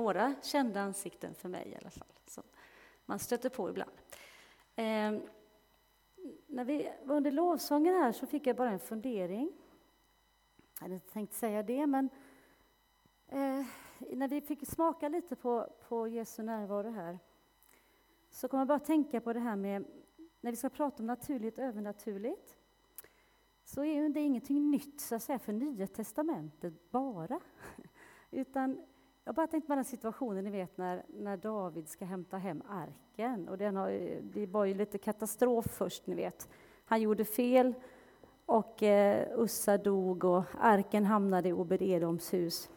några kända ansikten för mig i alla fall, som man stöter på ibland. Eh, när vi var under lovsången här så fick jag bara en fundering. Jag hade inte tänkt säga det, men eh, när vi fick smaka lite på, på Jesu närvaro här så kommer jag bara tänka på det här med när vi ska prata om naturligt och övernaturligt så är det ingenting nytt så att säga, för Nya testamentet bara. Utan jag bara tänkte på den situationen ni vet när, när David ska hämta hem arken. Och den har, det var ju lite katastrof först, ni vet. Han gjorde fel och eh, Ussa dog och arken hamnade i Obed-Edoms hus.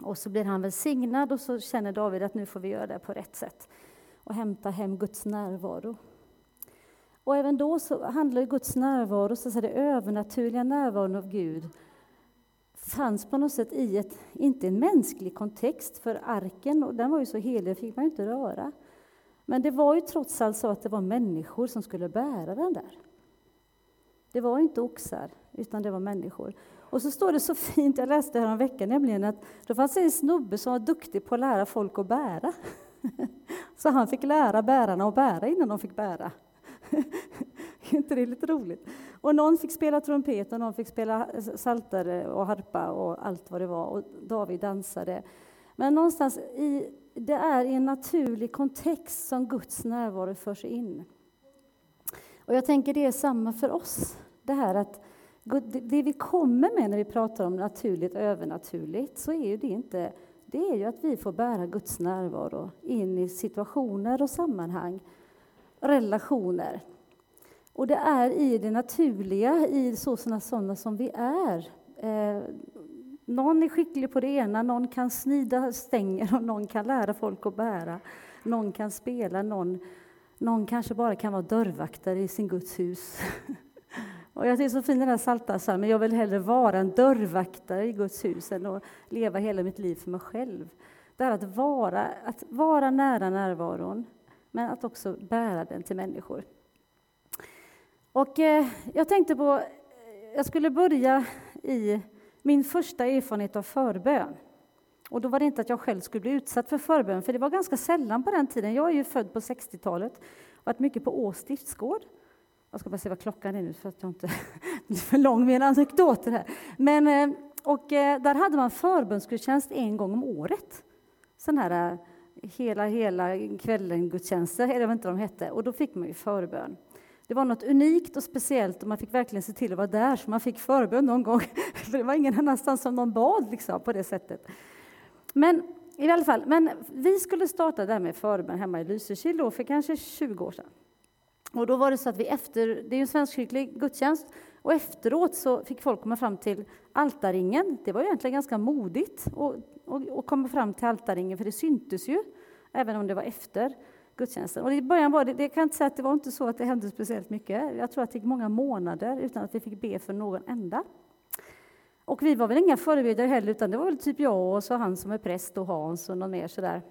Och så blir han välsignad och så känner David att nu får vi göra det på rätt sätt och hämta hem Guds närvaro. Och även då så handlar Guds närvaro, så att säga det övernaturliga närvaron av Gud, fanns på något sätt i ett, inte en mänsklig kontext, för arken, och den var ju så helig, fick man ju inte röra. Men det var ju trots allt så att det var människor som skulle bära den där. Det var inte oxar, utan det var människor. Och så står det så fint, jag läste här om veckan nämligen att det fanns en snubbe som var duktig på att lära folk att bära. Så han fick lära bärarna att bära innan de fick bära. är inte det lite roligt? Och någon fick spela trumpet och någon fick spela saltare eh, och harpa och allt vad det var. Och David dansade. Men någonstans i, det är i en naturlig kontext som Guds närvaro förs in. Och jag tänker det är samma för oss. Det här att det vi kommer med när vi pratar om naturligt och övernaturligt så är ju det inte det är ju att vi får bära Guds närvaro in i situationer och sammanhang, relationer. Och det är i det naturliga, i sådana, sådana som vi är. Eh, någon är skicklig på det ena, någon kan snida stänger och någon kan lära folk att bära. Någon kan spela, någon, någon kanske bara kan vara dörrvaktare i sin Guds hus. Och jag tycker så fin den här saltarpsalmen, jag vill hellre vara en dörrvaktare i Guds hus än att leva hela mitt liv för mig själv. Det är att vara, att vara nära närvaron, men att också bära den till människor. Och eh, jag tänkte på, eh, jag skulle börja i min första erfarenhet av förbön. Och då var det inte att jag själv skulle bli utsatt för förbön, för det var ganska sällan på den tiden. Jag är ju född på 60-talet, varit mycket på Ås stiftsgård. Jag ska bara se vad klockan är nu för att jag inte blir för lång med anekdoter här. Men, eh, och där hade man förbönsgudstjänst en gång om året. Sån här hela, hela kvällen-gudstjänster, eller vad inte vad de hette. Och då fick man ju förbön. Det var något unikt och speciellt och man fick verkligen se till att vara där så man fick förbön någon gång. För det var ingen annanstans som någon bad liksom, på det sättet. Men i alla fall, men vi skulle starta det här med förbön hemma i Lysekil för kanske 20 år sedan. Och då var det så att vi efter, det är ju en svenskkyrklig gudstjänst, och efteråt så fick folk komma fram till altarringen. Det var egentligen ganska modigt att komma fram till altarringen, för det syntes ju, även om det var efter gudstjänsten. Och i början var det, det kan inte säga att det var inte så att det hände speciellt mycket. Jag tror att det gick många månader utan att vi fick be för någon enda. Och vi var väl inga förebilder heller, utan det var väl typ jag och så han som är präst och Hans och någon mer sådär.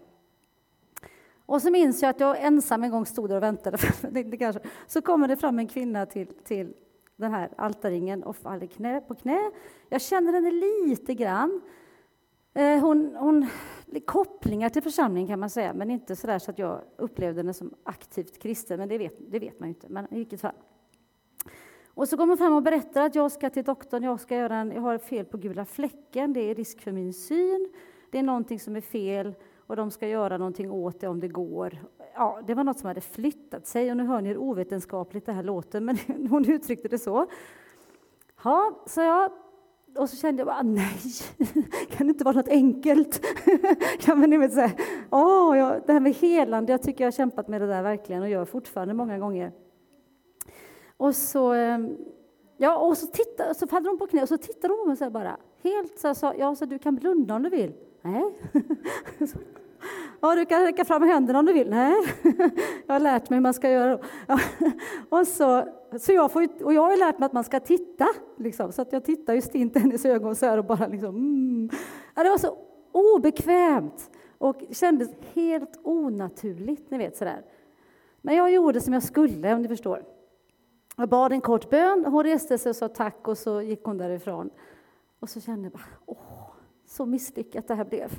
Och så minns jag att jag ensam en gång stod där och väntade. Så kommer det fram en kvinna till, till den här altarringen och faller knä på knä. Jag känner henne lite grann. Eh, hon, hon kopplingar till församlingen kan man säga, men inte så där så att jag upplevde henne som aktivt kristen, men det vet, det vet man ju inte. Men i vilket fall. Och så kommer hon fram och berättar att jag ska till doktorn, jag, ska göra en, jag har fel på gula fläcken, det är risk för min syn, det är någonting som är fel och de ska göra någonting åt det om det går. Ja, det var något som hade flyttat sig och nu hör ni hur ovetenskapligt det här låter, men hon uttryckte det så. Ja, sa jag. Och så kände jag bara, ah, nej, kan det inte vara något enkelt? ja, men ni vet så här, åh, jag, det här med helande, jag tycker jag har kämpat med det där verkligen och gör fortfarande många gånger. Och så, ehm, ja, och så, tittade, så faller hon på knä och så tittar hon på mig så bara, helt så här, sa, ja, så du kan blunda om du vill. Nej. Ja, du kan räcka fram händerna om du vill. Nej, jag har lärt mig hur man ska göra. Ja. Och, så, så jag, får, och jag har lärt mig att man ska titta, liksom. så att jag tittar just in i hennes ögon så här och bara liksom, mm. ja, Det var så obekvämt och kändes helt onaturligt, ni vet sådär. Men jag gjorde som jag skulle, om ni förstår. Jag bad en kort bön, hon reste sig och sa tack och så gick hon därifrån. Och så kände jag bara, åh, så misslyckat det här blev.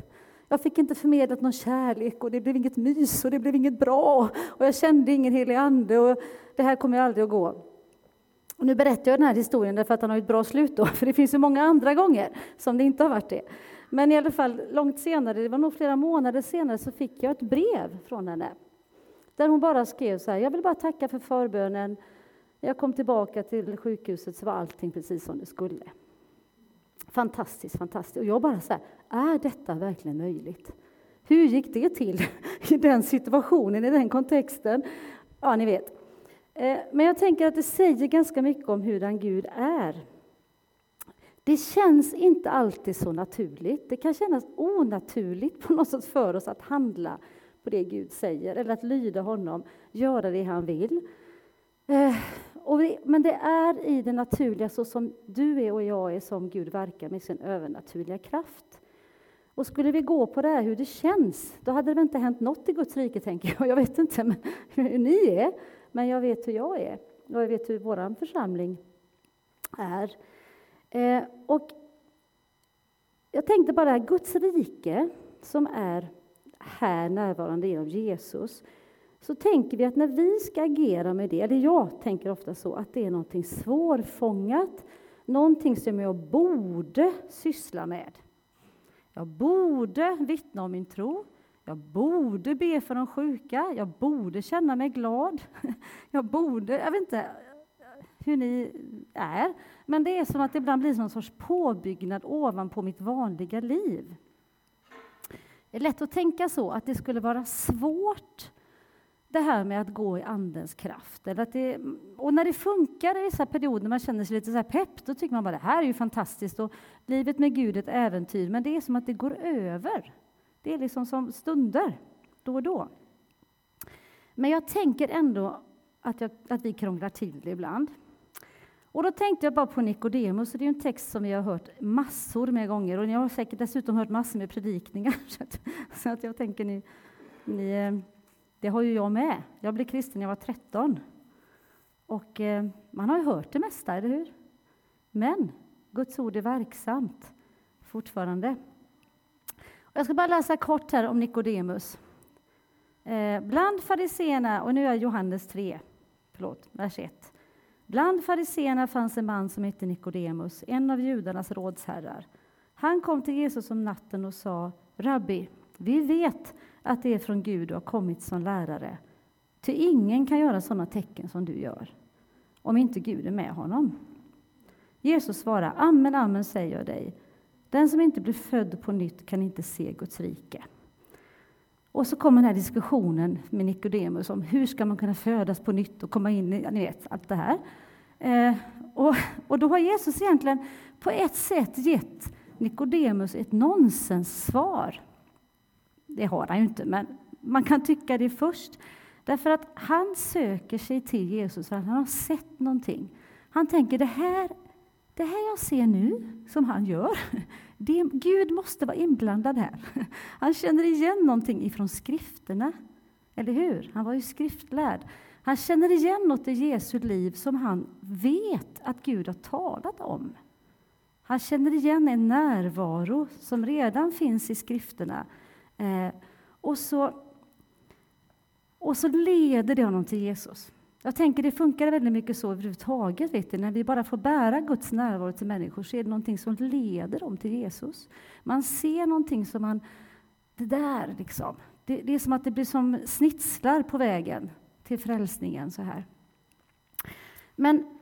Jag fick inte förmedlat någon kärlek och det blev inget mys och det blev inget bra och jag kände ingen helig ande och det här kommer aldrig att gå. Och nu berättar jag den här historien därför att han har ett bra slut då, för det finns ju många andra gånger som det inte har varit det. Men i alla fall långt senare, det var nog flera månader senare, så fick jag ett brev från henne. Där hon bara skrev så här, jag vill bara tacka för förbönen. När jag kom tillbaka till sjukhuset så var allting precis som det skulle. Fantastiskt, fantastiskt. Och jag bara så här, är detta verkligen möjligt? Hur gick det till i den situationen, i den kontexten? Ja, ni vet. Eh, men jag tänker att det säger ganska mycket om hur den Gud är. Det känns inte alltid så naturligt. Det kan kännas onaturligt på något sätt för oss att handla på det Gud säger, eller att lyda honom, göra det han vill. Eh, vi, men det är i det naturliga, så som du är och jag är, som Gud verkar med sin övernaturliga kraft. Och skulle vi gå på det här hur det känns, då hade det väl inte hänt något i Guds rike, tänker jag. Jag vet inte men, hur ni är, men jag vet hur jag är. Och jag vet hur vår församling är. Eh, och jag tänkte bara, Guds rike, som är här närvarande genom Jesus, så tänker vi att när vi ska agera med det, eller jag tänker ofta så, att det är någonting svårfångat, någonting som jag borde syssla med. Jag borde vittna om min tro, jag borde be för de sjuka, jag borde känna mig glad. Jag borde, jag vet inte hur ni är, men det är som att det ibland blir någon sorts påbyggnad ovanpå mitt vanliga liv. Det är lätt att tänka så, att det skulle vara svårt det här med att gå i Andens kraft. Eller att det, och när det funkar i vissa perioder, man känner sig lite så här pepp, då tycker man bara det här är ju fantastiskt och livet med Gud är ett äventyr, men det är som att det går över. Det är liksom som stunder, då och då. Men jag tänker ändå att, jag, att vi krånglar till det ibland. Och då tänkte jag bara på Nikodemus, det är en text som vi har hört massor med gånger och ni har säkert dessutom hört massor med predikningar. Så att, jag tänker ni, ni, eh, det har ju jag med. Jag blev kristen när jag var 13. Och eh, man har ju hört det mesta, eller hur? Men Guds ord är verksamt fortfarande. Jag ska bara läsa kort här om Nikodemus. Eh, bland fariseerna, och nu är Johannes 3, förlåt, vers 1. Bland fariseerna fanns en man som hette Nikodemus, en av judarnas rådsherrar. Han kom till Jesus om natten och sa, Rabbi, vi vet att det är från Gud du har kommit som lärare. Ty ingen kan göra sådana tecken som du gör, om inte Gud är med honom. Jesus svarar, Amen, amen säger jag dig, den som inte blir född på nytt kan inte se Guds rike. Och så kommer den här diskussionen med Nikodemus om hur ska man kunna födas på nytt och komma in i, ni vet, allt det här. Eh, och, och då har Jesus egentligen på ett sätt gett Nikodemus ett nonsenssvar. Det har han ju inte, men man kan tycka det först. Därför att han söker sig till Jesus för att han har sett någonting. Han tänker det här, det här jag ser nu, som han gör, det, Gud måste vara inblandad här. Han känner igen någonting ifrån skrifterna, eller hur? Han var ju skriftlärd. Han känner igen något i Jesu liv som han vet att Gud har talat om. Han känner igen en närvaro som redan finns i skrifterna. Eh, och, så, och så leder det honom till Jesus. Jag tänker det funkar väldigt mycket så överhuvudtaget. Vet du, när vi bara får bära Guds närvaro till människor så är det någonting som leder dem till Jesus. Man ser någonting som man... Det där, liksom. Det, det är som att det blir som snitslar på vägen till frälsningen. så här. Men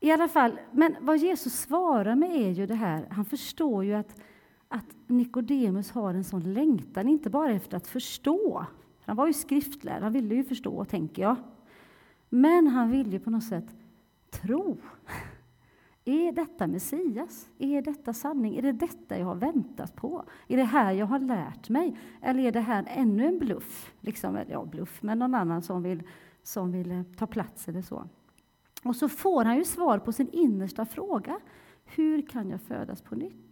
i alla fall, men vad Jesus svarar med är ju det här, han förstår ju att, att Nikodemus har en sån längtan, inte bara efter att förstå, han var ju skriftlärd, han ville ju förstå, tänker jag. Men han ville ju på något sätt tro. Är detta Messias? Är detta sanning? Är det detta jag har väntat på? Är det här jag har lärt mig? Eller är det här ännu en bluff? Liksom, ja, bluff, men någon annan som vill, som vill eh, ta plats eller så. Och så får han ju svar på sin innersta fråga. Hur kan jag födas på nytt?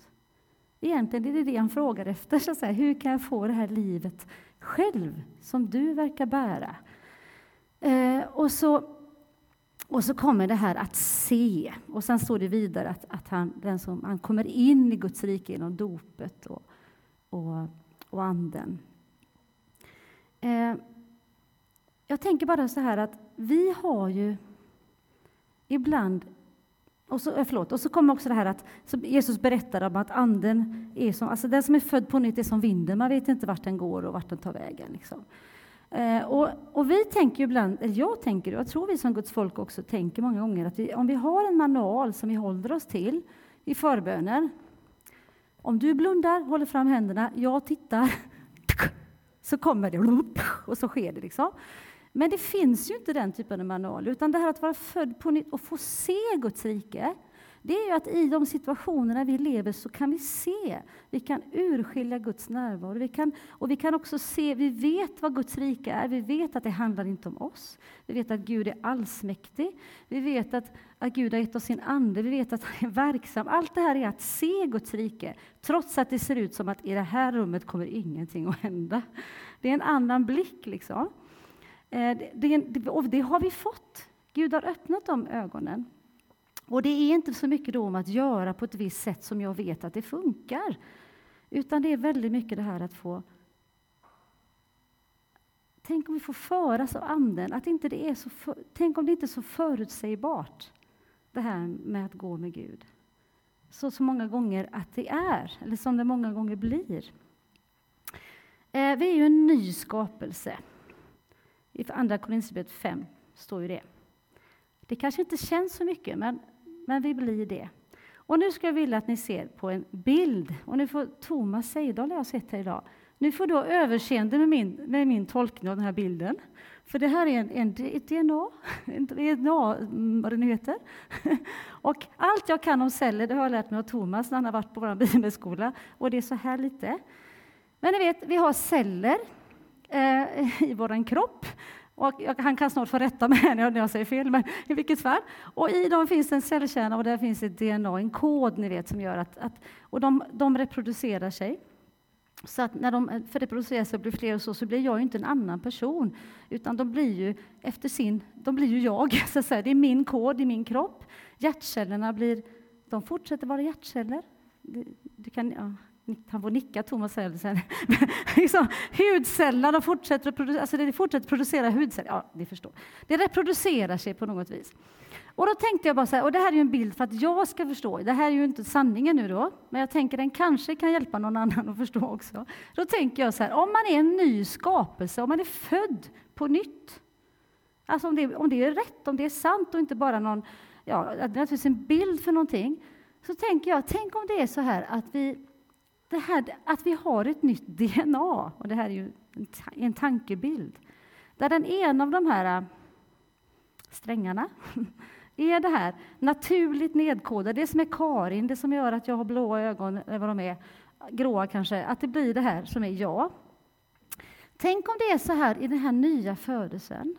Egentligen är det det han frågar efter. Så att säga. Hur kan jag få det här livet själv, som du verkar bära? Eh, och så och så kommer det här att se. Och sen står det vidare att, att han, den som, han kommer in i Guds rike genom dopet. Och, och, och Anden. Eh, jag tänker bara så här att vi har ju ibland och så, eh, förlåt, och så kommer också det här att Jesus berättar om att anden är som, alltså den som är född på nytt är som vinden, man vet inte vart den går och vart den tar vägen. Liksom. Eh, och, och, vi tänker ibland, eller jag tänker, och jag tror vi som Guds folk också tänker många gånger, att vi, om vi har en manual som vi håller oss till i förbönen, om du blundar, håller fram händerna, jag tittar, så kommer det och så sker det. Liksom. Men det finns ju inte den typen av manual, utan det här att vara född på nytt och få se Guds rike, det är ju att i de situationerna vi lever så kan vi se, vi kan urskilja Guds närvaro. Vi kan, och vi kan också se, vi vet vad Guds rike är, vi vet att det handlar inte om oss. Vi vet att Gud är allsmäktig, vi vet att, att Gud har gett oss sin ande, vi vet att han är verksam. Allt det här är att se Guds rike, trots att det ser ut som att i det här rummet kommer ingenting att hända. Det är en annan blick liksom. Eh, det, det, och det har vi fått. Gud har öppnat de ögonen. Och det är inte så mycket då om att göra på ett visst sätt som jag vet att det funkar. Utan det är väldigt mycket det här att få Tänk om vi får föras av Anden, att inte det är så för, tänk om det inte är så förutsägbart, det här med att gå med Gud. Så, så många gånger att det är, eller som det många gånger blir. Eh, vi är ju en ny skapelse. I Andra Korinthierbrevet 5 står ju det. Det kanske inte känns så mycket, men, men vi blir det. Och nu ska jag vilja att ni ser på en bild. Och nu får Thomas Seidal, jag har sett här idag, nu får du överseende med min, med min tolkning av den här bilden. För det här är en, en, ett DNA, en DNA, mm, vad det nu heter. Och allt jag kan om celler, det har jag lärt mig av Thomas när han har varit på vår bibelskola. Och det är så här lite. Men ni vet, vi har celler eh, i vår kropp. Och han kan snart få rätta mig när jag säger fel, men i vilket fall. Och I dem finns en cellkärna och där finns ett DNA, en kod ni vet, som gör att, att och de, de reproducerar sig. Så att när de för reproducerar sig och blir fler och så, så blir jag ju inte en annan person, utan de blir ju efter sin, de blir ju jag, så att säga. Det är min kod i min kropp. Hjärtcellerna blir, de fortsätter vara hjärtceller. Du, du kan, ja, han får nicka, Thomas säger liksom, hudcellerna fortsätter, att producera, alltså det fortsätter producera hudceller. Ja, ni förstår. Det reproducerar sig på något vis. Och då tänkte jag bara så här, och det här är ju en bild för att jag ska förstå. Det här är ju inte sanningen nu då, men jag tänker den kanske kan hjälpa någon annan att förstå också. Då tänker jag så här, om man är en ny skapelse, om man är född på nytt, alltså om det, om det är rätt, om det är sant och inte bara någon, ja, det är naturligtvis en bild för någonting, så tänker jag, tänk om det är så här att vi det här att vi har ett nytt DNA, och det här är ju en, en tankebild, där den ena av de här äh, strängarna är det här naturligt nedkodade, det som är Karin, det som gör att jag har blåa ögon, eller vad de är, gråa kanske, att det blir det här som är jag. Tänk om det är så här i den här nya födelsen,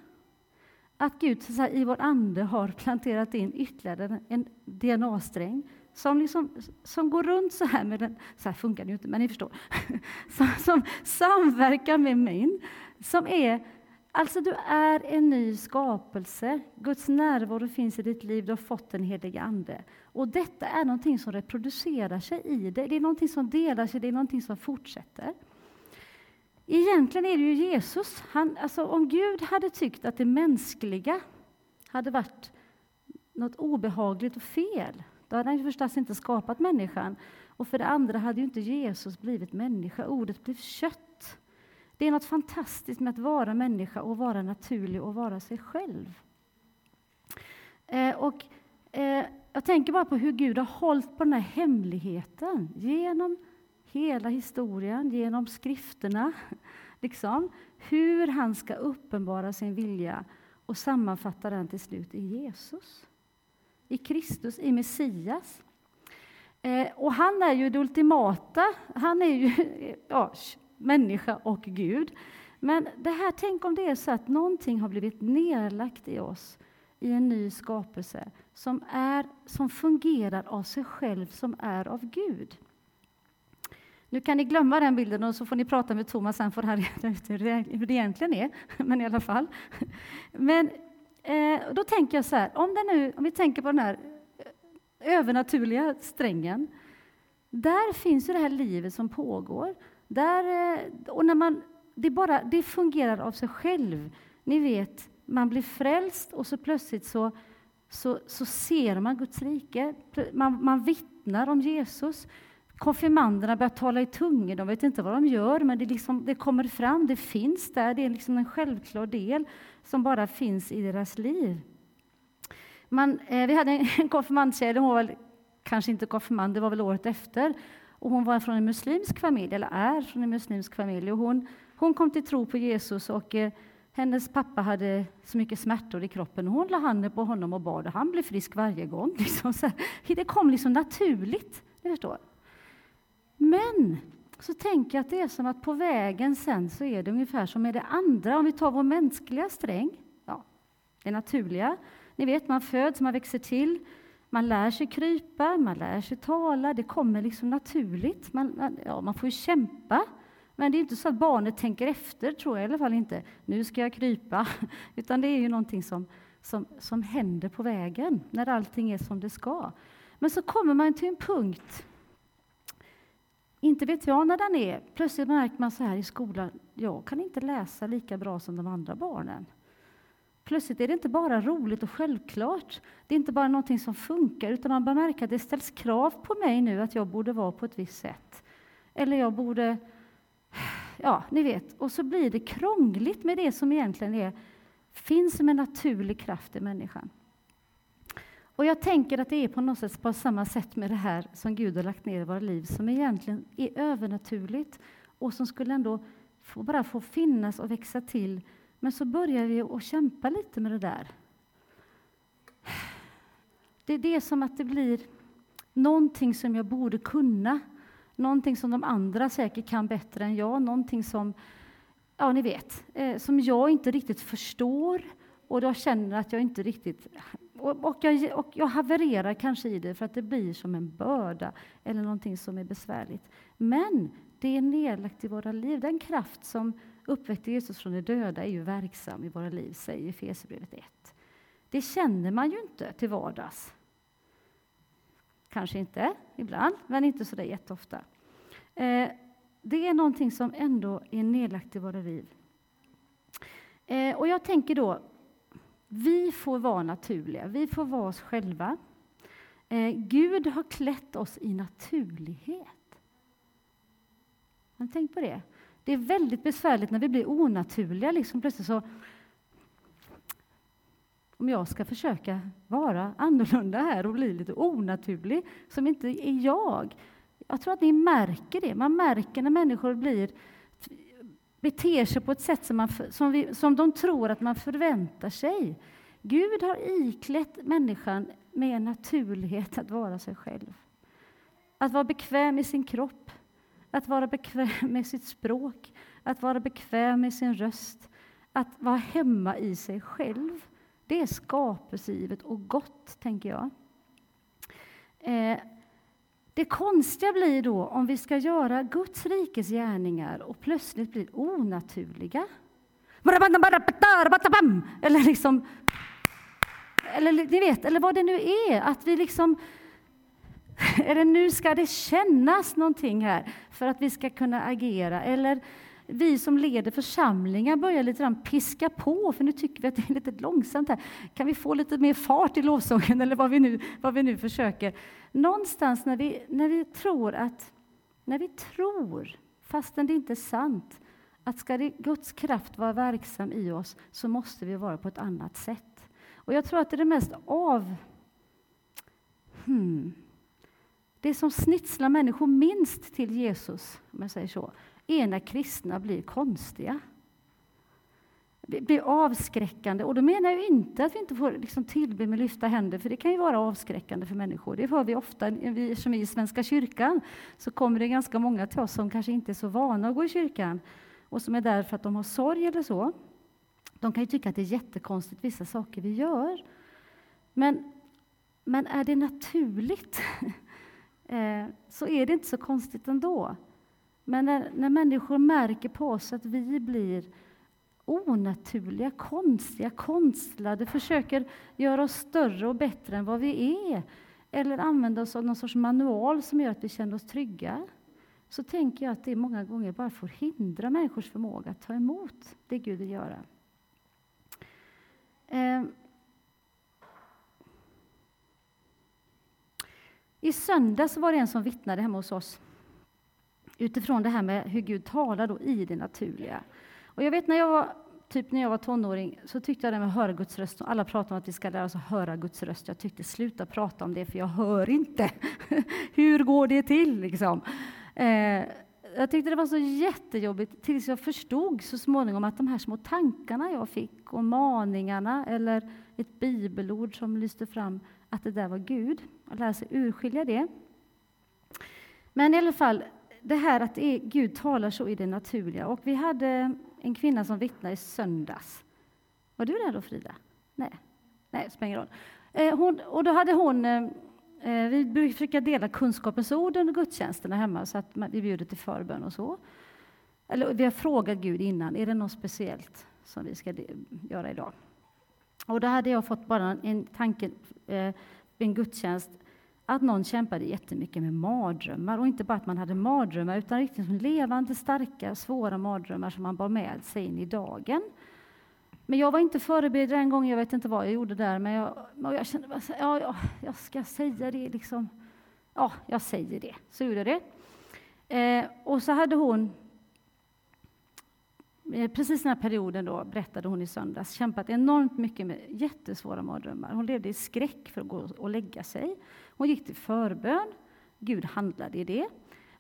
att Gud här, i vår ande har planterat in ytterligare en DNA-sträng som, liksom, som går runt så här med den, så här funkar det ju inte, men ni förstår, som, som samverkar med min, som är Alltså, du är en ny skapelse. Guds närvaro finns i ditt liv. Du har fått den helige Ande. Och detta är någonting som reproducerar sig i dig. Det är någonting som delar sig, det är någonting som fortsätter. Egentligen är det ju Jesus. Han, alltså, om Gud hade tyckt att det mänskliga hade varit något obehagligt och fel, då hade han ju förstås inte skapat människan. Och för det andra hade ju inte Jesus blivit människa, ordet blev kött. Det är något fantastiskt med att vara människa och vara naturlig och vara sig själv. Eh, och, eh, jag tänker bara på hur Gud har hållit på den här hemligheten genom hela historien, genom skrifterna. Liksom, hur han ska uppenbara sin vilja och sammanfatta den till slut i Jesus i Kristus, i Messias. Eh, och han är ju det ultimata, han är ju ja, människa och Gud. Men det här, tänk om det är så att någonting har blivit nedlagt i oss i en ny skapelse som, är, som fungerar av sig själv, som är av Gud. Nu kan ni glömma den bilden och så får ni prata med Thomas sen för det här, hur det egentligen är. Men i alla fall. Men Eh, då tänker jag så här, om, det nu, om vi tänker på den här eh, övernaturliga strängen, där finns ju det här livet som pågår. Där, eh, och när man, det, bara, det fungerar av sig själv. Ni vet, man blir frälst och så plötsligt så, så, så ser man Guds rike. Man, man vittnar om Jesus. Konfirmanderna börjar tala i tungor, de vet inte vad de gör, men det, liksom, det kommer fram, det finns där, det är liksom en självklar del som bara finns i deras liv. Man, eh, vi hade en konfirmandtjej, hon var väl kanske inte konfirmand, det var väl året efter, och hon var från en muslimsk familj, eller är från en muslimsk familj, och hon, hon kom till tro på Jesus och eh, hennes pappa hade så mycket smärtor i kroppen, och hon la handen på honom och bad, och han blev frisk varje gång. Liksom, så det kom liksom naturligt, ni förstår. Men så tänker jag att det är som att på vägen sen så är det ungefär som med det andra, om vi tar vår mänskliga sträng, ja, det naturliga. Ni vet, man föds, man växer till, man lär sig krypa, man lär sig tala, det kommer liksom naturligt. Man, man, ja, man får ju kämpa, men det är inte så att barnet tänker efter, tror jag i alla fall inte. Nu ska jag krypa, utan det är ju någonting som, som, som händer på vägen, när allting är som det ska. Men så kommer man till en punkt inte vet jag när den är. Plötsligt märker man så här i skolan, jag kan inte läsa lika bra som de andra barnen. Plötsligt är det inte bara roligt och självklart. Det är inte bara någonting som funkar, utan man börjar märka att det ställs krav på mig nu att jag borde vara på ett visst sätt. Eller jag borde... Ja, ni vet. Och så blir det krångligt med det som egentligen är, finns som en naturlig kraft i människan. Och jag tänker att det är på något sätt på samma sätt med det här som Gud har lagt ner i våra liv, som egentligen är övernaturligt och som skulle ändå få, bara få finnas och växa till. Men så börjar vi att kämpa lite med det där. Det, det är som att det blir någonting som jag borde kunna, någonting som de andra säkert kan bättre än jag, någonting som, ja ni vet, eh, som jag inte riktigt förstår och jag känner att jag inte riktigt och, och, jag, och jag havererar kanske i det för att det blir som en börda eller någonting som är besvärligt. Men det är nedlagt i våra liv. Den kraft som uppväckte Jesus från de döda är ju verksam i våra liv, säger Efesierbrevet 1. Det känner man ju inte till vardags. Kanske inte ibland, men inte så där jätteofta. Eh, det är någonting som ändå är nedlagt i våra liv. Eh, och jag tänker då, vi får vara naturliga, vi får vara oss själva. Eh, Gud har klätt oss i naturlighet. Har ni tänkt på det? Det är väldigt besvärligt när vi blir onaturliga. Liksom plötsligt så, om jag ska försöka vara annorlunda här och bli lite onaturlig, som inte är jag. Jag tror att ni märker det. Man märker när människor blir beter sig på ett sätt som, man, som, vi, som de tror att man förväntar sig. Gud har iklätt människan med en naturlighet att vara sig själv. Att vara bekväm i sin kropp, att vara bekväm med sitt språk, att vara bekväm med sin röst, att vara hemma i sig själv. Det är skapelsegivet och gott, tänker jag. Eh, det konstiga blir då om vi ska göra Guds rikes gärningar och plötsligt blir onaturliga. Eller liksom... Eller ni vet, eller vad det nu är, att vi liksom... Eller nu ska det kännas någonting här för att vi ska kunna agera. Eller vi som leder församlingar börjar lite grann piska på, för nu tycker vi att det är lite långsamt här. Kan vi få lite mer fart i lovsången, eller vad vi nu, vad vi nu försöker? Någonstans när vi, när vi tror att, när vi tror, fastän det inte är sant, att ska det, Guds kraft vara verksam i oss, så måste vi vara på ett annat sätt. Och jag tror att det är det mest av... Hmm, det som snitslar människor minst till Jesus, om jag säger så, är när kristna blir konstiga. Blir avskräckande. Och då menar jag inte att vi inte får liksom tillbe med lyfta händer, för det kan ju vara avskräckande för människor. Det hör vi ofta, vi som är i Svenska kyrkan, så kommer det ganska många till oss som kanske inte är så vana att gå i kyrkan och som är där för att de har sorg eller så. De kan ju tycka att det är jättekonstigt, vissa saker vi gör. Men, men är det naturligt, eh, så är det inte så konstigt ändå. Men när, när människor märker på oss att vi blir onaturliga, konstiga, konstlade, försöker göra oss större och bättre än vad vi är, eller använda oss av någon sorts manual som gör att vi känner oss trygga, så tänker jag att det många gånger bara får hindra människors förmåga att ta emot det Gud vill göra. Eh, I söndags var det en som vittnade hemma hos oss utifrån det här med hur Gud talar då i det naturliga. Och jag vet när jag var, typ när jag var tonåring så tyckte jag det med att höra Guds röst, och alla pratade om att vi ska lära oss att höra Guds röst. Jag tyckte sluta prata om det för jag hör inte. hur går det till liksom? Eh, jag tyckte det var så jättejobbigt tills jag förstod så småningom att de här små tankarna jag fick och maningarna eller ett bibelord som lyste fram att det där var Gud. Att lära sig urskilja det. Men i alla fall, det här att är, Gud talar så i det naturliga. Och vi hade en kvinna som vittnade i söndags. Var du där då, Frida? Nej, Nej spelar ingen roll. Eh, hon, och då hade hon eh, Eh, vi brukar dela kunskapens ord under gudstjänsterna hemma, så att vi bjuder till förbön och så. Eller, vi har frågat Gud innan, är det något speciellt som vi ska göra idag? Och då hade jag fått bara en tanke eh, en gudstjänst, att någon kämpade jättemycket med mardrömmar. Och inte bara att man hade mardrömmar, utan riktigt som levande, starka, svåra mardrömmar som man bar med sig in i dagen. Men jag var inte förberedd den gången, jag vet inte vad jag gjorde där, men jag, jag kände bara ja, ja, jag ska säga det liksom. Ja, jag säger det. Så gjorde jag det. Eh, och så hade hon, eh, precis den här perioden då, berättade hon i söndags, kämpat enormt mycket med jättesvåra mardrömmar. Hon levde i skräck för att gå och lägga sig. Hon gick till förbön, Gud handlade i det.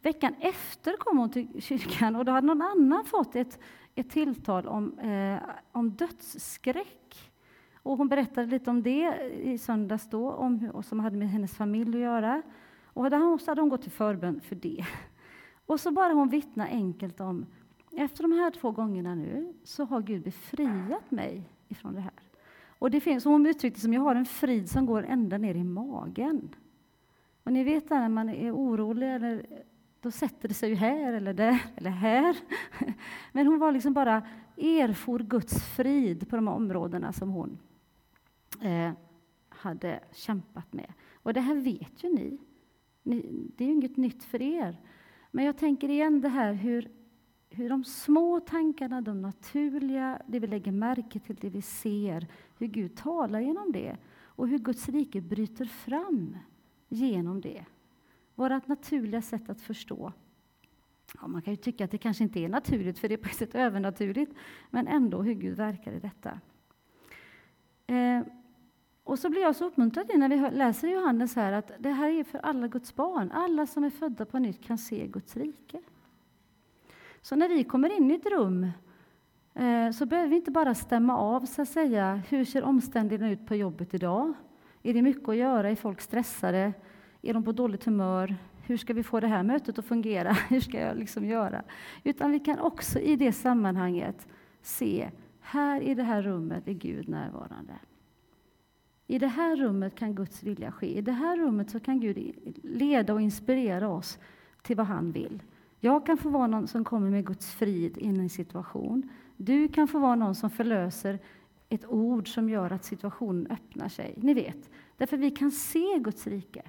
Veckan efter kom hon till kyrkan och då hade någon annan fått ett, ett tilltal om, eh, om dödsskräck. Och hon berättade lite om det i söndags då, om hur, som hade med hennes familj att göra. Och där så hade hon gått till förbön för det. Och så bara hon vittna enkelt om, efter de här två gångerna nu, så har Gud befriat mig ifrån det här. Och det finns, hon uttryckte som, jag har en frid som går ända ner i magen. Och ni vet när man är orolig eller då sätter det sig ju här eller där eller här. Men hon var liksom bara erfor Guds frid på de områdena som hon eh, hade kämpat med. Och det här vet ju ni. ni. Det är ju inget nytt för er. Men jag tänker igen det här hur, hur de små tankarna, de naturliga, det vi lägger märke till, det vi ser, hur Gud talar genom det och hur Guds rike bryter fram genom det. Vårt naturliga sätt att förstå. Ja, man kan ju tycka att det kanske inte är naturligt, för det är på ett sätt övernaturligt, men ändå hur Gud verkar i detta. Eh, och så blir jag så uppmuntrad när vi läser Johannes här att det här är för alla Guds barn. Alla som är födda på nytt kan se Guds rike. Så när vi kommer in i ett rum eh, så behöver vi inte bara stämma av så att säga, hur ser omständigheterna ut på jobbet idag? Är det mycket att göra? Är folk stressade? Är de på dåligt humör? Hur ska vi få det här mötet att fungera? Hur ska jag liksom göra? Utan vi kan också i det sammanhanget se, här i det här rummet är Gud närvarande. I det här rummet kan Guds vilja ske. I det här rummet så kan Gud leda och inspirera oss till vad han vill. Jag kan få vara någon som kommer med Guds frid in i en situation. Du kan få vara någon som förlöser ett ord som gör att situationen öppnar sig. Ni vet, därför vi kan se Guds rike.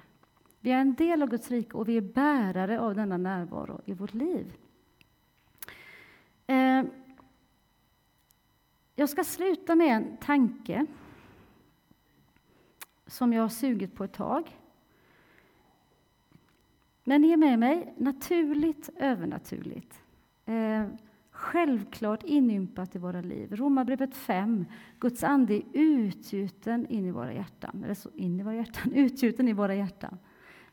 Vi är en del av Guds rike och vi är bärare av denna närvaro i vårt liv. Eh, jag ska sluta med en tanke som jag har sugit på ett tag. Men ni är med mig, naturligt, övernaturligt. Eh, Självklart inympat i våra liv. Romarbrevet 5. Guds ande är utgjuten in i våra hjärtan. Eller så in i våra hjärtan, utgjuten i våra hjärtan.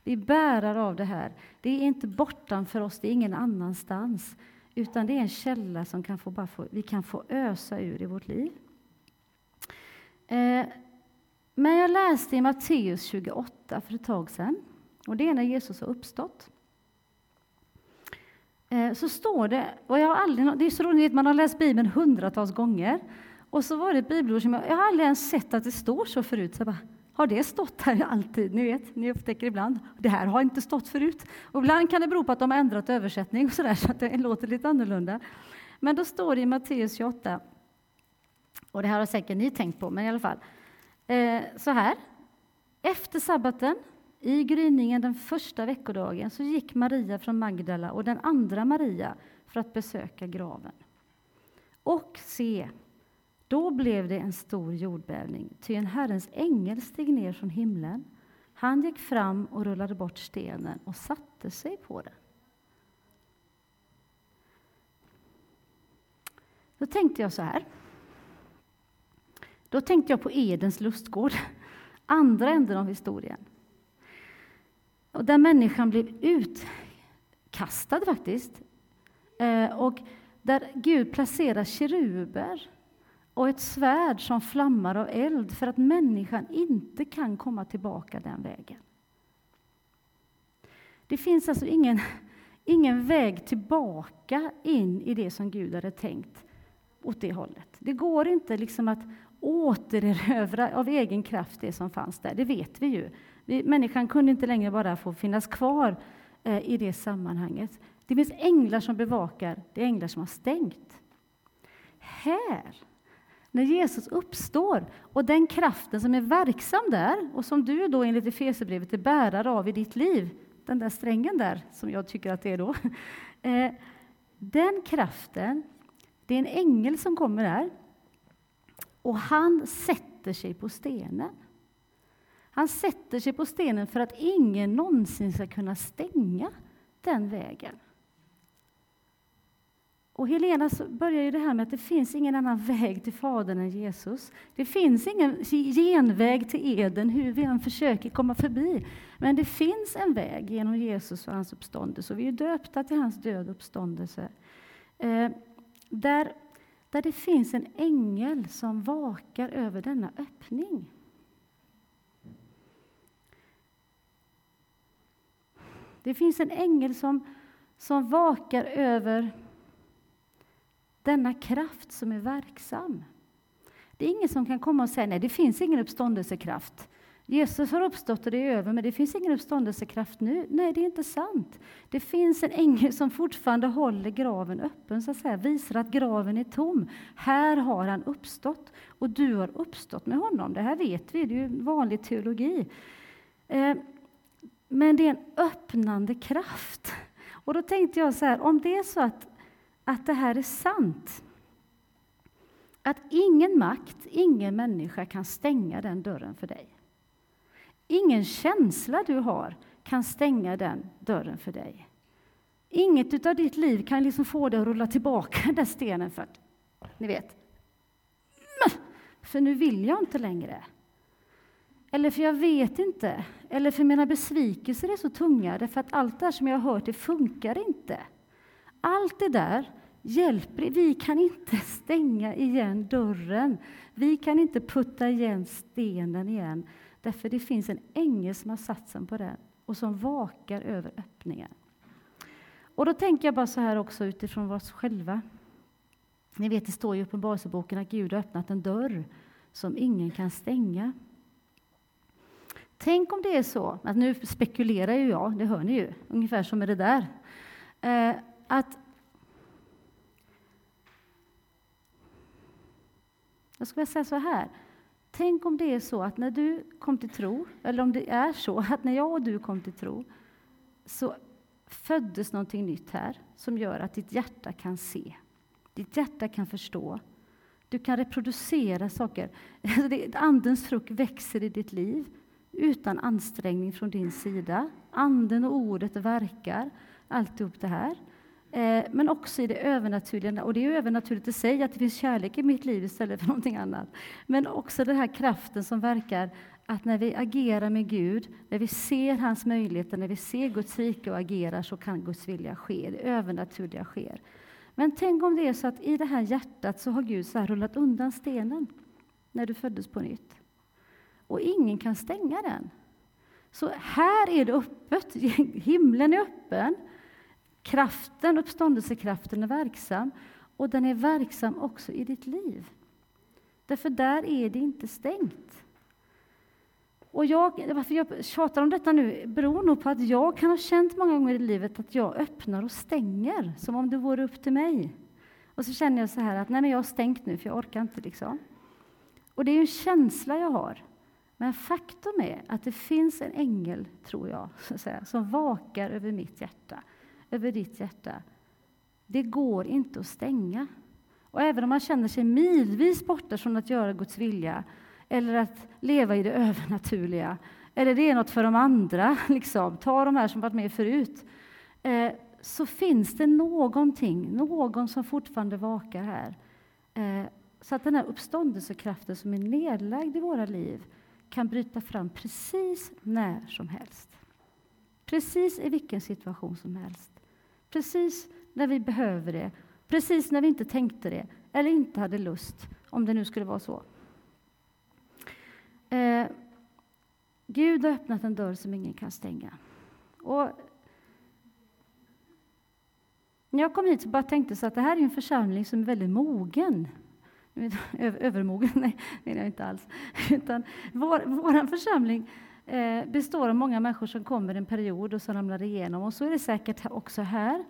Vi är bärare av det här. Det är inte bortanför oss, det är ingen annanstans. Utan det är en källa som kan få, bara få, vi kan få ösa ur i vårt liv. Eh, men jag läste i Matteus 28 för ett tag sedan. Och det är när Jesus har uppstått. Eh, så står det, och jag har aldrig, det är så roligt, man har läst Bibeln hundratals gånger. Och så var det ett bibelord som jag, jag har aldrig ens sett att det står så förut. Så jag bara, har det stått här alltid? Ni vet, ni upptäcker ibland, det här har inte stått förut. Och ibland kan det bero på att de har ändrat översättning och så, där, så att det låter lite annorlunda. Men då står det i Matteus 28, och det här har säkert ni tänkt på, men i alla fall, eh, så här. Efter sabbaten i gryningen den första veckodagen så gick Maria från Magdala och den andra Maria för att besöka graven. Och se, då blev det en stor jordbävning, ty en Herrens ängel steg ner från himlen. Han gick fram och rullade bort stenen och satte sig på den. Då tänkte jag så här. Då tänkte jag på Edens lustgård, andra änden av historien. Och där människan blev utkastad faktiskt. Eh, och där Gud placerar keruber och ett svärd som flammar av eld för att människan inte kan komma tillbaka den vägen. Det finns alltså ingen, ingen väg tillbaka in i det som Gud hade tänkt åt det hållet. Det går inte liksom att återerövra av egen kraft det som fanns där, det vet vi ju. Vi, människan kunde inte längre bara få finnas kvar eh, i det sammanhanget. Det finns änglar som bevakar, det är änglar som har stängt. Här, när Jesus uppstår och den kraften som är verksam där och som du då enligt Efesierbrevet är bärare av i ditt liv, den där strängen där som jag tycker att det är då. Eh, den kraften, det är en ängel som kommer där och han sätter sig på stenen. Han sätter sig på stenen för att ingen någonsin ska kunna stänga den vägen. Och Helena börjar ju det här med att det finns ingen annan väg till Fadern än Jesus. Det finns ingen genväg till Eden, hur vi än försöker komma förbi. Men det finns en väg genom Jesus och hans uppståndelse, och vi är döpta till hans död och uppståndelse. Eh, där, där det finns en ängel som vakar över denna öppning. Det finns en ängel som, som vakar över denna kraft som är verksam. Det är ingen som kan komma och säga nej, det finns ingen uppståndelsekraft. Jesus har uppstått och det är över, men det finns ingen uppståndelsekraft nu. Nej, det är inte sant. Det finns en ängel som fortfarande håller graven öppen, så att säga, visar att graven är tom. Här har han uppstått och du har uppstått med honom. Det här vet vi, det är ju vanlig teologi. Eh, men det är en öppnande kraft. Och då tänkte jag så här, om det är så att, att det här är sant, att ingen makt, ingen människa kan stänga den dörren för dig. Ingen känsla du har kan stänga den dörren för dig. Inget av ditt liv kan liksom få dig att rulla tillbaka den där stenen för att, ni vet, för nu vill jag inte längre. Eller för jag vet inte. Eller för mina besvikelser är så tunga, därför att allt det som jag har hört, det funkar inte. Allt det där hjälper Vi kan inte stänga igen dörren. Vi kan inte putta igen stenen igen, därför det finns en ängel som har satsen på den och som vakar över öppningen. Och då tänker jag bara så här också utifrån oss själva. Ni vet, det står i Uppenbarelseboken att Gud har öppnat en dörr som ingen kan stänga. Tänk om det är så, att nu spekulerar ju jag, det hör ni ju, ungefär som med det där, eh, att Jag skulle säga så här. Tänk om det är så att när du kom till tro, eller om det är så att när jag och du kom till tro, så föddes någonting nytt här som gör att ditt hjärta kan se, ditt hjärta kan förstå. Du kan reproducera saker. Alltså andens frukt växer i ditt liv utan ansträngning från din sida. Anden och ordet verkar, alltihop det här. Eh, men också i det övernaturliga, och det är övernaturligt i sig att det finns kärlek i mitt liv istället för någonting annat. Men också den här kraften som verkar att när vi agerar med Gud, när vi ser hans möjligheter, när vi ser Guds rike och agerar så kan Guds vilja ske, det övernaturliga sker. Men tänk om det är så att i det här hjärtat så har Gud så rullat undan stenen när du föddes på nytt och ingen kan stänga den. Så här är det öppet, himlen är öppen, kraften, uppståndelsekraften är verksam och den är verksam också i ditt liv. Därför där är det inte stängt. Och jag, varför jag tjatar om detta nu beror nog på att jag kan ha känt många gånger i livet att jag öppnar och stänger, som om det vore upp till mig. Och så känner jag så här att nej, men jag har stängt nu, för jag orkar inte. liksom. Och det är en känsla jag har men faktum är att det finns en ängel, tror jag, säga, som vakar över mitt hjärta, över ditt hjärta. Det går inte att stänga. Och även om man känner sig milvis borta från att göra Guds vilja, eller att leva i det övernaturliga, eller det är något för de andra, liksom. ta de här som varit med förut, eh, så finns det någonting, någon som fortfarande vakar här. Eh, så att den här uppståndelsekraften som är nedlagd i våra liv kan bryta fram precis när som helst. Precis i vilken situation som helst. Precis när vi behöver det, precis när vi inte tänkte det eller inte hade lust, om det nu skulle vara så. Eh, Gud har öppnat en dörr som ingen kan stänga. Och när jag kom hit så bara tänkte jag att det här är en församling som är väldigt mogen. Övermogen, nej, det menar jag inte alls. Utan vår, vår församling eh, består av många människor som kommer en period och så ramlar igenom. Och så är det säkert också här.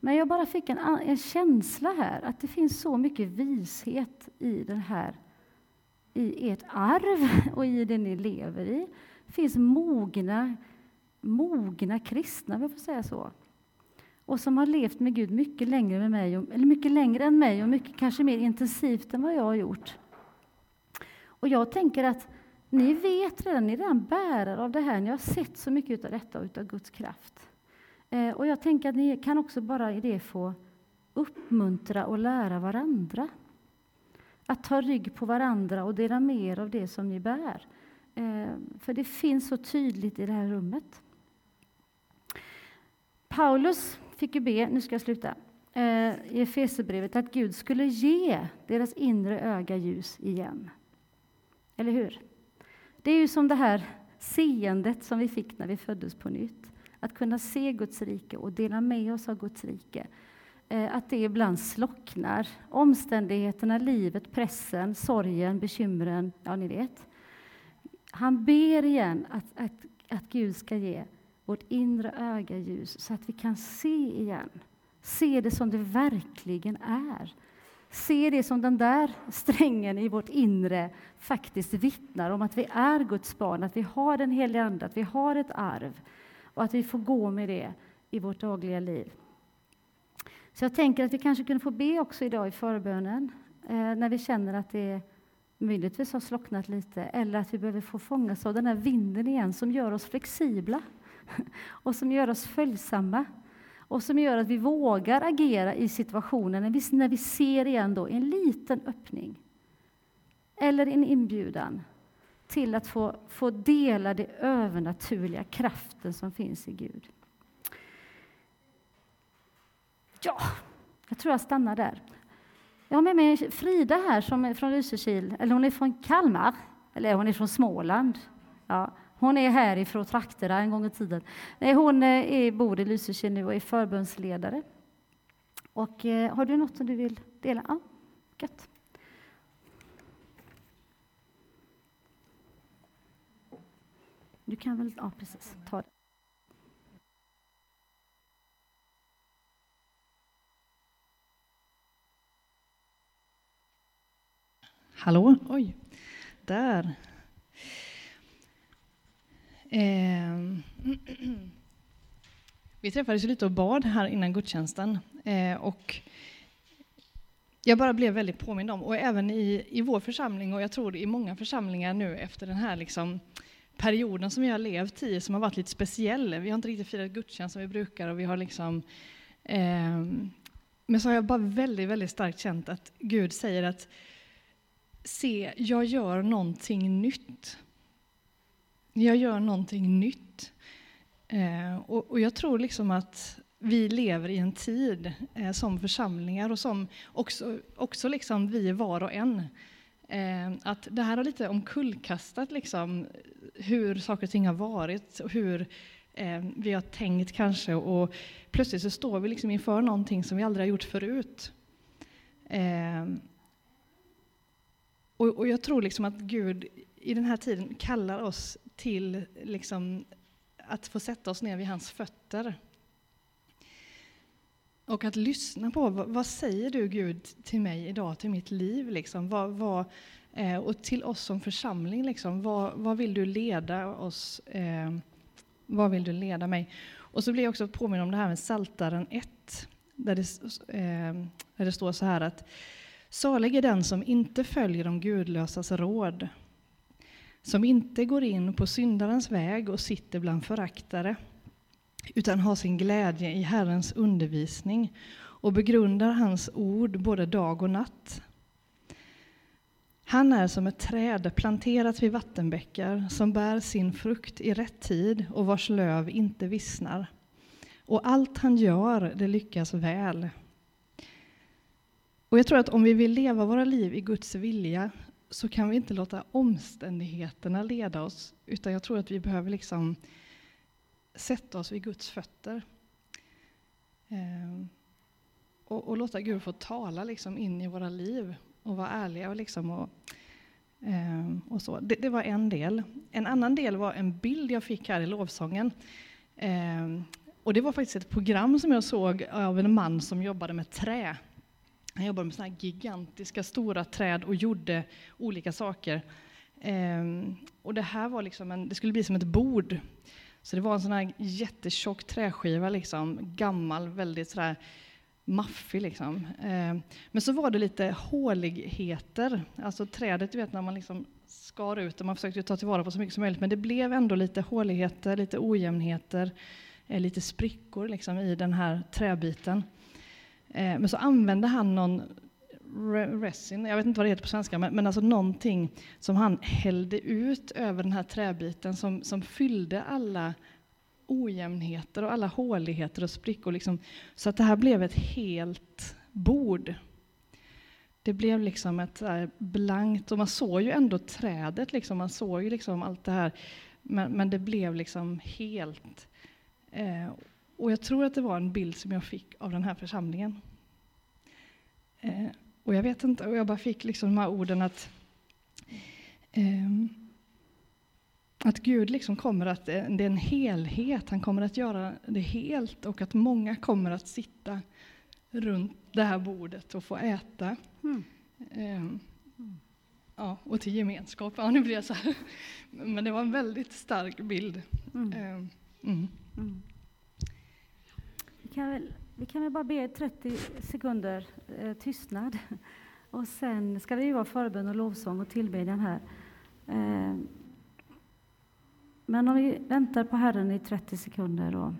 Men jag bara fick en, en känsla här att det finns så mycket vishet i den här i ert arv och i det ni lever i. Det finns mogna, mogna kristna, om jag får säga så. Och som har levt med Gud mycket längre, med mig, eller mycket längre än mig och mycket kanske mer intensivt än vad jag har gjort. Och jag tänker att ni vet redan, ni är redan bärare av det här. Ni har sett så mycket av detta och av Guds kraft. Eh, och jag tänker att ni kan också bara i det få uppmuntra och lära varandra. Att ta rygg på varandra och dela mer av det som ni bär. Eh, för det finns så tydligt i det här rummet. Paulus fick ju be, nu ska jag sluta, eh, i Efesierbrevet att Gud skulle ge deras inre öga ljus igen. Eller hur? Det är ju som det här seendet som vi fick när vi föddes på nytt. Att kunna se Guds rike och dela med oss av Guds rike. Eh, att det ibland slocknar. Omständigheterna, livet, pressen, sorgen, bekymren, ja ni vet. Han ber igen att, att, att Gud ska ge vårt inre öga ljus så att vi kan se igen. Se det som det verkligen är. Se det som den där strängen i vårt inre faktiskt vittnar om att vi är Guds barn, att vi har den heliga Ande, att vi har ett arv och att vi får gå med det i vårt dagliga liv. Så jag tänker att vi kanske kunde få be också idag i förbönen eh, när vi känner att det möjligtvis har slocknat lite eller att vi behöver få fångas av den här vinden igen som gör oss flexibla och som gör oss följsamma och som gör att vi vågar agera i situationen när vi, när vi ser igen då en liten öppning eller en inbjudan till att få, få dela den övernaturliga kraften som finns i Gud. Ja, jag tror jag stannar där. Jag har med mig Frida här som är från Lysekil, eller hon är från Kalmar, eller hon är från Småland. Ja, hon är härifrån trakterna en gång i tiden. Nej, hon eh, är, bor i Lysekil nu och är förbundsledare. Och, eh, har du något som du vill dela? Ja, gött. Du kan väl, ja precis, ta det. Hallå? Oj, där. Eh, vi träffades lite och bad här innan gudstjänsten. Eh, och jag bara blev väldigt påmind om, och även i, i vår församling och jag tror i många församlingar nu efter den här liksom, perioden som vi har levt i, som har varit lite speciell. Vi har inte riktigt firat gudstjänst som vi brukar och vi har liksom eh, men så har jag bara väldigt, väldigt starkt känt att Gud säger att se, jag gör någonting nytt. Jag gör någonting nytt. Eh, och, och, jag tror liksom att vi lever i en tid eh, som församlingar och som också, också liksom vi var och en. Eh, att det här har lite omkullkastat liksom hur saker och ting har varit och hur eh, vi har tänkt kanske. Och plötsligt så står vi liksom inför någonting som vi aldrig har gjort förut. Eh, och, och jag tror liksom att Gud i den här tiden kallar oss till liksom att få sätta oss ner vid hans fötter. och att lyssna på vad, vad, säger du Gud till mig idag, till mitt liv? Liksom? Vad, vad, eh, och till oss som församling, liksom, vad, vad vill du leda oss? Eh, vad vill du leda mig? Och så blir jag också påminn om det här med Saltaren 1, där det, eh, där det står så här att Salig är den som inte följer de gudlösas råd, som inte går in på syndarens väg och sitter bland föraktare, utan har sin glädje i Herrens undervisning och begrundar hans ord både dag och natt. Han är som ett träd planterat vid vattenbäckar som bär sin frukt i rätt tid och vars löv inte vissnar. Och allt han gör, det lyckas väl. Och jag tror att om vi vill leva våra liv i Guds vilja så kan vi inte låta omständigheterna leda oss, utan jag tror att vi behöver liksom sätta oss vid Guds fötter. Eh, och, och, låta Gud få tala liksom in i våra liv och vara ärliga. Och liksom och, eh, och så. Det, det, var en del. En annan del var en bild jag fick här i lovsången. Eh, och det var faktiskt ett program som jag såg av en man som jobbade med trä. Han jobbade med såna gigantiska stora träd och gjorde olika saker. Ehm, och det här var liksom en, det skulle bli som ett bord. Så det var en sån här jättetjock träskiva, liksom, gammal, väldigt sådär maffig. Liksom. Ehm, men så var det lite håligheter. Alltså trädet, du vet när man liksom skar ut det, man försökte ta tillvara på så mycket som möjligt, men det blev ändå lite håligheter, lite ojämnheter, eh, lite sprickor liksom, i den här träbiten. Eh, men så använde han någon resin, jag vet inte vad det heter på svenska, men, men alltså någonting som han hällde ut över den här träbiten som, som fyllde alla ojämnheter och alla håligheter och sprickor. Liksom, så att det här blev ett helt bord. Det blev liksom ett blankt, och man såg ju ändå trädet, liksom, man såg ju liksom allt det här, men, men det blev liksom helt. Eh, och jag tror att det var en bild som jag fick av den här församlingen. Eh, och jag vet inte, och jag bara fick liksom de här orden att eh, att Gud liksom kommer att, det är en helhet, han kommer att göra det helt och att många kommer att sitta runt det här bordet och få äta. Mm. Eh, ja, och till gemenskap. Ja, nu blir jag så här. Men det var en väldigt stark bild. Mm. Ehm, mm kan väl, vi kan väl bara be 30 sekunder eh, tystnad. Och sen ska det ju vara förbön och lovsång och tillbedjan här. Eh, men om vi väntar på Herren i 30 sekunder och